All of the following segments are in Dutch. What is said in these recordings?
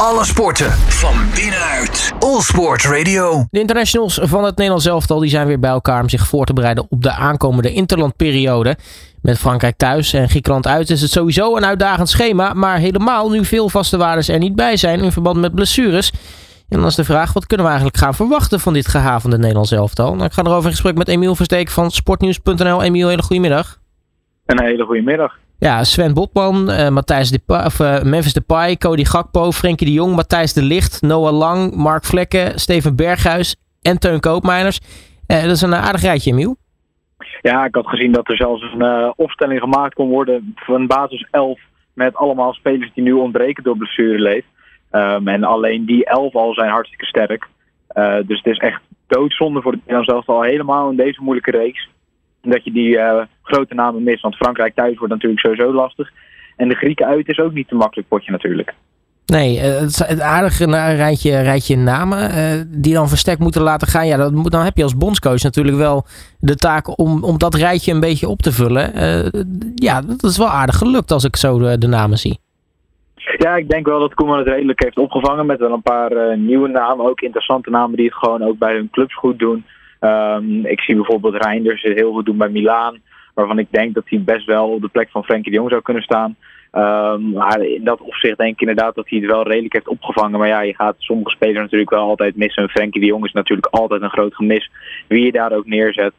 Alle sporten van binnenuit. All Sport Radio. De internationals van het Nederlands elftal die zijn weer bij elkaar om zich voor te bereiden op de aankomende interlandperiode. Met Frankrijk thuis en Griekenland uit is het sowieso een uitdagend schema, maar helemaal nu veel vaste waardes er niet bij zijn in verband met blessures. En dan is de vraag, wat kunnen we eigenlijk gaan verwachten van dit gehavende Nederlands elftal? Nou, ik ga erover in gesprek met Emiel Versteek van sportnieuws.nl. Emiel, hele goede middag. Een hele goede middag. Ja, Sven Botman, uh, Matthijs de of, uh, Memphis Depay, Cody Gakpo, Frenkie de Jong, Matthijs de Licht, Noah Lang, Mark Vlekken, Steven Berghuis en Teun Koopmeiners. Uh, dat is een aardig rijtje, Emiel. Ja, ik had gezien dat er zelfs een opstelling gemaakt kon worden van basis 11 met allemaal spelers die nu ontbreken door blessureleef. Um, en alleen die 11 al zijn hartstikke sterk. dus het is echt doodzonde voor het zelfs al helemaal in deze moeilijke reeks dat je die uh, grote namen mist. Want Frankrijk thuis wordt natuurlijk sowieso lastig. En de Grieken uit is ook niet te makkelijk potje natuurlijk. Nee, eh, het, aardige rijtje, rijtje namen uh, die dan versterkt moeten laten gaan. Ja, dat moet, dan heb je als bondscoach natuurlijk wel de taak om, om dat rijtje een beetje op te vullen. Uh, ja, dat is wel aardig gelukt als ik zo de, de namen zie. Ja, ik denk wel dat Koeman het redelijk heeft opgevangen met wel een paar nieuwe namen. Ook interessante namen die het gewoon ook bij hun clubs goed doen. Um, ik zie bijvoorbeeld Reinders heel goed doen bij Milaan. Waarvan ik denk dat hij best wel op de plek van Frenkie de Jong zou kunnen staan. Um, maar in dat opzicht denk ik inderdaad dat hij het wel redelijk heeft opgevangen. Maar ja, je gaat sommige spelers natuurlijk wel altijd missen. Frenkie de Jong is natuurlijk altijd een groot gemis. Wie je daar ook neerzet.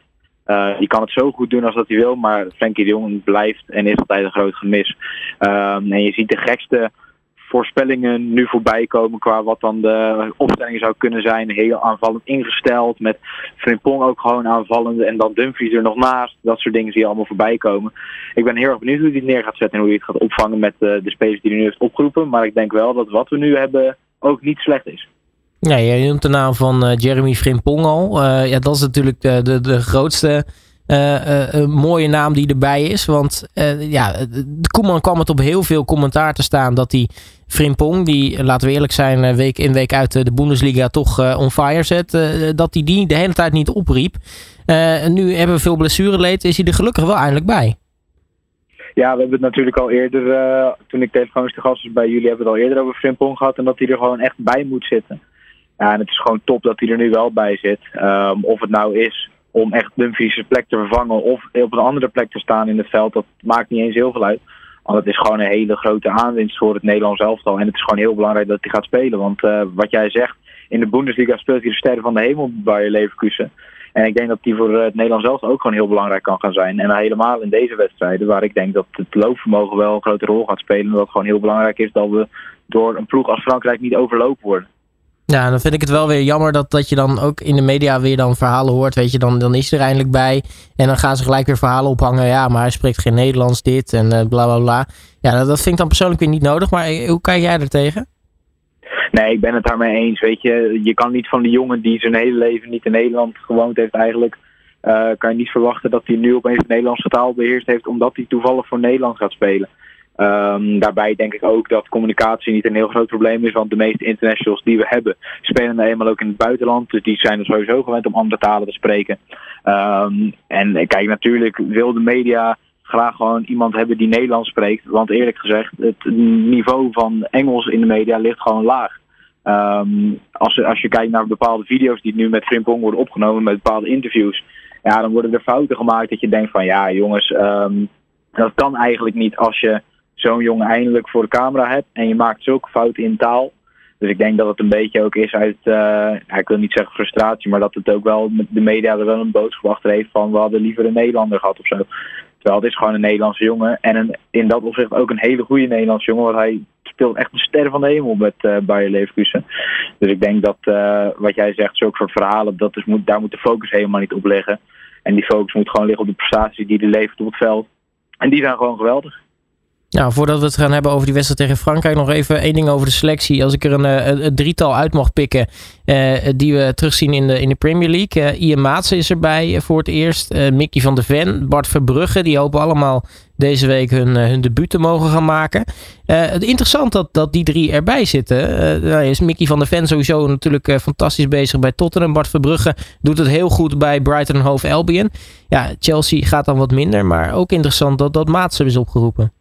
Uh, die kan het zo goed doen als dat hij wil. Maar Frenkie de Jong blijft en is altijd een groot gemis. Um, en je ziet de gekste voorspellingen nu voorbij komen qua wat dan de opstelling zou kunnen zijn. Heel aanvallend ingesteld, met Frimpong ook gewoon aanvallend en dan Dumfries er nog naast. Dat soort dingen zie je allemaal voorbij komen. Ik ben heel erg benieuwd hoe hij het neer gaat zetten en hoe hij het gaat opvangen met de, de spelers die hij nu heeft opgeroepen. Maar ik denk wel dat wat we nu hebben ook niet slecht is. Ja, jij noemt de naam van uh, Jeremy Frimpong al. Uh, ja, dat is natuurlijk de, de, de grootste uh, uh, mooie naam die erbij is. Want uh, ja, Koeman kwam het op heel veel commentaar te staan dat hij Frimpong, die laten we eerlijk zijn, week in week uit de Bundesliga toch on fire zet, dat hij die de hele tijd niet opriep. nu hebben we veel blessureleed, is hij er gelukkig wel eindelijk bij. Ja, we hebben het natuurlijk al eerder, toen ik telefonisch te gast was bij jullie, hebben we het al eerder over Frimpong gehad en dat hij er gewoon echt bij moet zitten. Ja, en het is gewoon top dat hij er nu wel bij zit. Um, of het nou is om echt Dumfries' plek te vervangen of op een andere plek te staan in het veld, dat maakt niet eens heel veel uit. Want het is gewoon een hele grote aanwinst voor het Nederlands elftal. En het is gewoon heel belangrijk dat hij gaat spelen. Want uh, wat jij zegt, in de Bundesliga speelt hij de sterren van de hemel bij Leverkusen. En ik denk dat die voor het Nederlands elftal ook gewoon heel belangrijk kan gaan zijn. En helemaal in deze wedstrijden, waar ik denk dat het loopvermogen wel een grote rol gaat spelen. En dat het gewoon heel belangrijk is dat we door een ploeg als Frankrijk niet overlopen worden. Ja, dan vind ik het wel weer jammer dat, dat je dan ook in de media weer dan verhalen hoort. Weet je, dan, dan is er eindelijk bij. En dan gaan ze gelijk weer verhalen ophangen. Ja, maar hij spreekt geen Nederlands, dit en uh, bla bla bla. Ja, dat, dat vind ik dan persoonlijk weer niet nodig. Maar eh, hoe kijk jij er tegen? Nee, ik ben het daarmee eens. Weet je, je kan niet van die jongen die zijn hele leven niet in Nederland gewoond heeft eigenlijk. Uh, kan je niet verwachten dat hij nu opeens de Nederlandse taal beheerst heeft omdat hij toevallig voor Nederland gaat spelen. Um, daarbij denk ik ook dat communicatie niet een heel groot probleem is, want de meeste internationals die we hebben spelen nou eenmaal ook in het buitenland, dus die zijn er sowieso gewend om andere talen te spreken. Um, en kijk, natuurlijk wil de media graag gewoon iemand hebben die Nederlands spreekt, want eerlijk gezegd, het niveau van Engels in de media ligt gewoon laag. Um, als, als je kijkt naar bepaalde video's die nu met Frimpong worden opgenomen, met bepaalde interviews, ja, dan worden er fouten gemaakt dat je denkt van ja jongens, dat kan eigenlijk niet als je zo'n jongen eindelijk voor de camera hebt en je maakt zulke fouten in taal. Dus ik denk dat het een beetje ook is uit, uh, ik wil niet zeggen frustratie, maar dat het ook wel, de media er wel een boodschap achter heeft van we hadden liever een Nederlander gehad of zo. Terwijl het is gewoon een Nederlandse jongen en een, in dat opzicht ook een hele goede Nederlandse jongen, want hij speelt echt een ster van de hemel met uh, Bayer Leverkusen. Dus ik denk dat uh, wat jij zegt, zulke soort verhalen, dat is, moet, daar moet de focus helemaal niet op liggen. En die focus moet gewoon liggen op de prestaties die hij levert op het veld. En die zijn gewoon geweldig. Nou, voordat we het gaan hebben over die wedstrijd tegen Frankrijk, nog even één ding over de selectie. Als ik er een, eh, een, een drietal uit mag pikken uh, die we terugzien in de, in de Premier League. Uh, Ian Maatsen is erbij voor het eerst. Uh, Mickey van der Ven, Bart Verbrugge, die hopen allemaal deze week hun, hun debuut te mogen gaan maken. interessant dat, dat die drie erbij zitten. nou is Mickey van der Ven sowieso natuurlijk fantastisch bezig bij Tottenham. Bart Verbrugge doet het heel goed bij Brighton Hove Albion. Ja, Chelsea gaat dan wat minder, maar ook interessant dat, dat Maatsen is opgeroepen.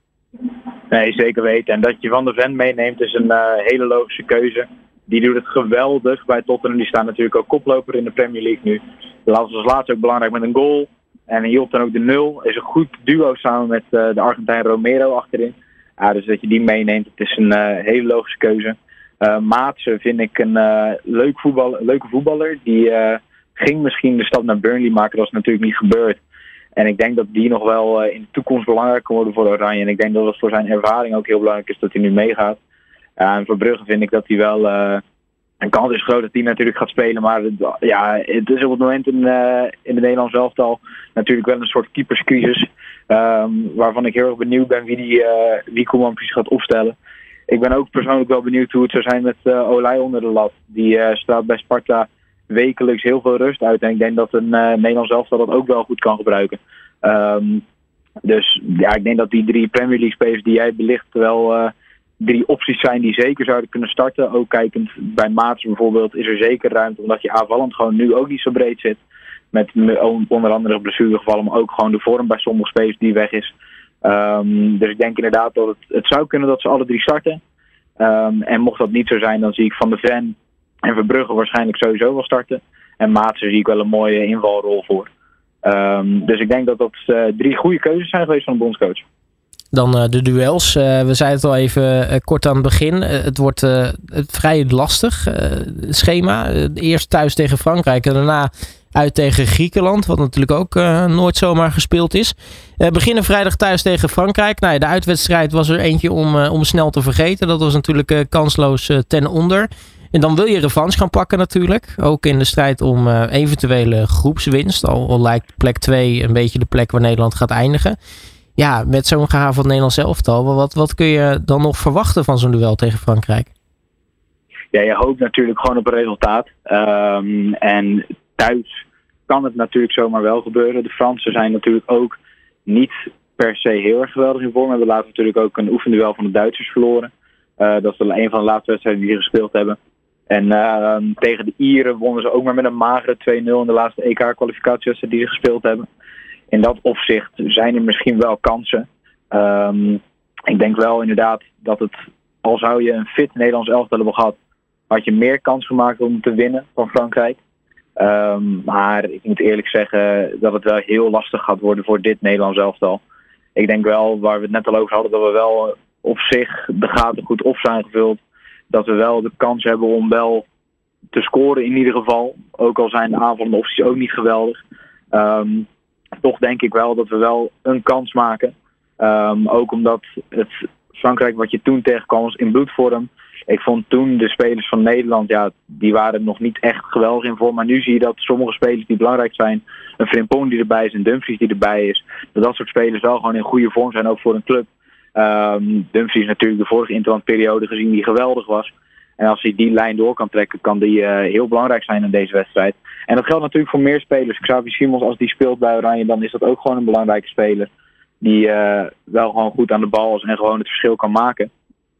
Nee, zeker weten. En dat je Van de Ven meeneemt is een hele logische keuze. Die doet het geweldig bij Tottenham. Die staan natuurlijk ook koploper in de Premier League nu. Was als laatste ook belangrijk met een goal. En hielp dan ook de nul. Is een goed duo samen met de Argentijn Romero achterin. Dus dat je die meeneemt, het is een hele logische keuze. Uh, Maatse vind ik een leuk voetbal, leuke voetballer. Die ging misschien de stap naar Burnley maken. Dat is natuurlijk niet gebeurd. En ik denk dat die nog wel in de toekomst belangrijk kan worden voor Oranje. En ik denk dat het voor zijn ervaring ook heel belangrijk is dat hij nu meegaat. en voor Brugge vind ik dat hij wel... een kans is groot dat hij natuurlijk gaat spelen. Maar ja, het is op het moment in, in de Nederlands elftal natuurlijk wel een soort keeperscrisis. Um, waarvan ik heel erg benieuwd ben wie, die, wie Koeman gaat opstellen ik ben ook persoonlijk wel benieuwd hoe het zou zijn met uh, Olij onder de lat. Die straalt bij Sparta wekelijks heel veel rust uit. En ik denk dat een uh, Nederlands elftal dat ook wel goed kan gebruiken. Um, dus ja, ik denk dat die drie Premier League spelers die jij belicht wel drie opties zijn die zeker zouden kunnen starten. Ook kijkend bij Maats bijvoorbeeld is er zeker ruimte. Omdat je aanvallend gewoon nu ook niet zo breed zit. Met onder andere blessuregevallen, maar ook gewoon de vorm bij sommige spelers die weg is. Um, dus ik denk inderdaad dat het, het zou kunnen dat ze alle drie starten. Um, en mocht dat niet zo zijn, dan zie ik Van de Ven en Verbrugge waarschijnlijk sowieso wel starten. En Maatsen zie ik wel een mooie invalrol voor. Um, dus ik denk dat dat uh, drie goede keuzes zijn geweest van de bondscoach. Dan uh, de duels. Uh, we zeiden het al even kort aan het begin. het wordt vrij lastig schema. eerst thuis tegen Frankrijk en daarna uit tegen Griekenland, wat natuurlijk ook nooit zomaar gespeeld is. Beginnen vrijdag thuis tegen Frankrijk. Nou de uitwedstrijd was er eentje om, om snel te vergeten. Dat was natuurlijk kansloos ten onder. En dan wil je revanche gaan pakken natuurlijk. Ook in de strijd om eventuele groepswinst. Al, lijkt plek 2 een beetje de plek waar Nederland gaat eindigen. Ja, met zo'n gehavend Nederlands elftal. Wat, wat kun je dan nog verwachten van zo'n duel tegen Frankrijk? Ja, je hoopt natuurlijk gewoon op een resultaat. Um, en thuis kan het natuurlijk zomaar wel gebeuren. De Fransen zijn natuurlijk ook niet per se heel erg geweldig in vorm. We hebben later natuurlijk ook een oefenduel van de Duitsers verloren. Uh, dat is een van de laatste wedstrijden die ze gespeeld hebben. En uh, tegen de Ieren wonnen ze ook maar met een magere 2-0 in de laatste EK-kwalificatiewedstrijd die ze gespeeld hebben. In dat opzicht zijn er misschien wel kansen. Um, ik denk wel inderdaad dat het, al zou je een fit Nederlands elftal hebben gehad, had je meer kans gemaakt om te winnen van Frankrijk. Um, maar ik moet eerlijk zeggen dat het wel heel lastig gaat worden voor dit Nederlands elftal. Ik denk wel, waar we het net al over hadden, dat we wel op zich de gaten goed op zijn gevuld. Dat we wel de kans hebben om wel te scoren in ieder geval. Ook al zijn de aanvallende opties ook niet geweldig. Um, toch denk ik wel dat we wel een kans maken. Um, ook omdat het Frankrijk wat je toen tegenkwam was in bloedvorm. Ik vond toen de spelers van Nederland, ja, die waren nog niet echt geweldig in vorm. Maar nu zie je dat sommige spelers die belangrijk zijn, een Frimpong die erbij is, een Dumfries die erbij is, dat dat soort spelers wel gewoon in goede vorm zijn, ook voor een club. Um, Dumfries natuurlijk de vorige interlandperiode gezien die geweldig was. En als hij die lijn door kan trekken, kan die uh, heel belangrijk zijn in deze wedstrijd. En dat geldt natuurlijk voor meer spelers. Xavi Simons, als die speelt bij Oranje, dan is dat ook gewoon een belangrijke speler. Die uh, wel gewoon goed aan de bal is en gewoon het verschil kan maken.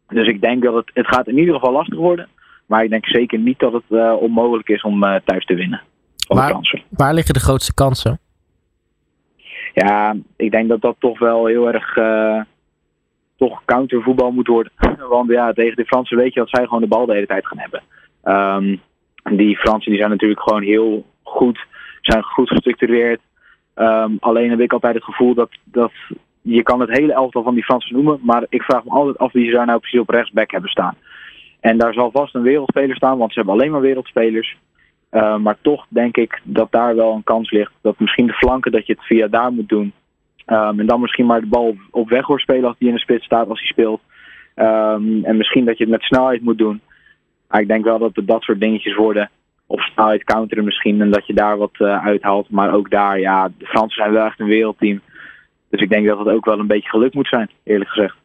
Dus ik denk dat het, het gaat in ieder geval lastig worden. Maar ik denk zeker niet dat het uh, onmogelijk is om thuis te winnen. Waar, waar, liggen de grootste kansen? Ja, ik denk dat dat toch wel heel erg toch countervoetbal moet worden. Want ja, tegen de Fransen weet je dat zij gewoon de bal de hele tijd gaan hebben. Um, die Fransen die zijn natuurlijk gewoon heel goed, zijn goed gestructureerd. Um, alleen heb ik altijd het gevoel dat, dat je kan het hele elftal van die Fransen noemen, maar ik vraag me altijd af wie ze daar nou precies op rechtsback hebben staan. En daar zal vast een wereldspeler staan, want ze hebben alleen maar wereldspelers. Uh, maar toch denk ik dat daar wel een kans ligt. Dat misschien de flanken, dat je het via daar moet doen. Um, en dan misschien maar de bal op weg hoort spelen als die in de spits staat, als hij speelt. Um, en misschien dat je het met snelheid moet doen. Maar ik denk wel dat het dat soort dingetjes worden. Op snelheid counteren misschien en dat je daar wat uh, uithaalt. Maar ook daar, ja, de Fransen zijn wel echt een wereldteam. Dus ik denk dat het ook wel een beetje geluk moet zijn, eerlijk gezegd.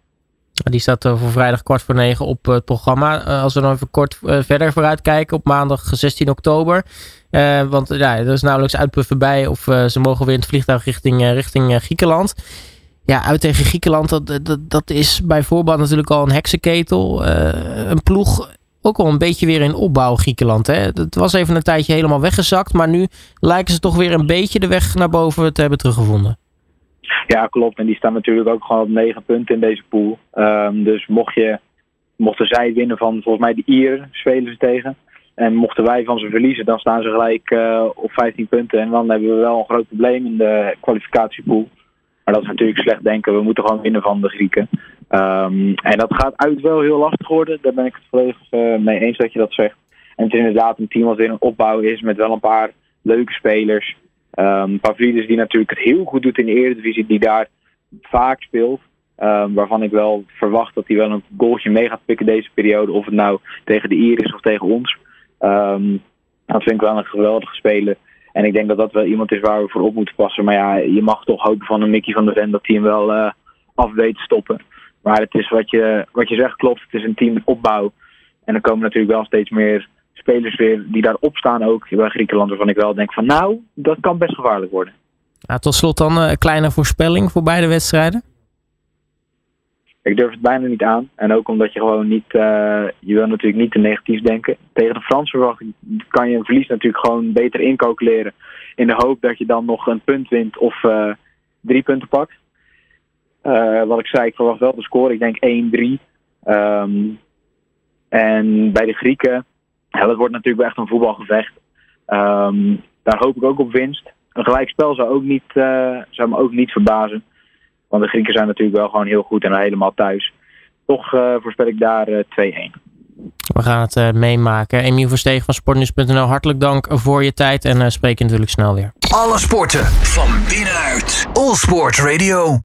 Die staat voor vrijdag kwart voor negen op het programma. Eh, als we dan even kort eh, verder vooruit kijken, op maandag 16 oktober. Want ja, er is nauwelijks uitpuffen bij of ze mogen weer in het vliegtuig richting, richting Griekenland. Ja, uit tegen Griekenland, dat, dat, dat is bij voorbaat natuurlijk al een heksenketel. een ploeg ook al een beetje weer in opbouw Griekenland. Hè? Het was even een tijdje helemaal weggezakt, maar nu lijken ze toch weer een beetje de weg naar boven te hebben teruggevonden. Ja, klopt. En die staan natuurlijk ook gewoon op negen punten in deze pool. Ehm, dus mocht je, mochten zij winnen van volgens mij de Ieren, spelen ze tegen. En mochten wij van ze verliezen, dan staan ze gelijk uh, op 15 punten. En dan hebben we wel een groot probleem in de kwalificatiepool. Maar dat is natuurlijk slecht denken. We moeten gewoon winnen van de Grieken. Um, en dat gaat uit wel heel lastig worden. Daar ben ik het volledig uh, mee eens dat je dat zegt. En het is inderdaad een team wat weer een opbouw is met wel een paar leuke spelers. Um, Pavlidis die natuurlijk het heel goed doet in de Eredivisie, die daar vaak speelt. Um, waarvan ik wel verwacht dat hij wel een goaltje mee gaat pikken deze periode. Of het nou tegen de Ier is of tegen ons. Um, dat vind ik wel een geweldige speler. En ik denk dat dat wel iemand is waar we voor op moeten passen. Maar ja, je mag toch hopen van een Mickey van der Ven dat hij hem wel uh, af weet stoppen. Maar het is wat je, wat je zegt klopt. Het is een team opbouw. En er komen natuurlijk wel steeds meer spelers weer die daarop staan ook bij Griekenland. Waarvan ik wel denk van nou, dat kan best gevaarlijk worden. Ja, tot slot dan een kleine voorspelling voor beide wedstrijden. Ik durf het bijna niet aan. En ook omdat je gewoon niet, uh, je wil natuurlijk niet te negatief denken. Tegen de Franse verwachting kan je een verlies natuurlijk gewoon beter incalculeren. In de hoop dat je dan nog een punt wint of uh, drie punten pakt. Uh, wat ik zei, ik verwacht wel de score. Ik denk 1-3. Um, en bij de Grieken, ja, dat wordt natuurlijk wel echt een voetbalgevecht. Um, daar hoop ik ook op winst. Een gelijkspel zou, ook niet, zou me ook niet verbazen. Want de Grieken zijn natuurlijk wel gewoon heel goed en helemaal thuis. Toch uh, voorspel ik daar uh, 2-1. We gaan het uh, meemaken. Emiel Verstegen van Sportnieuws.nl, hartelijk dank voor je tijd en uh, spreek je natuurlijk snel weer. Alle sporten van binnenuit. All Sport Radio.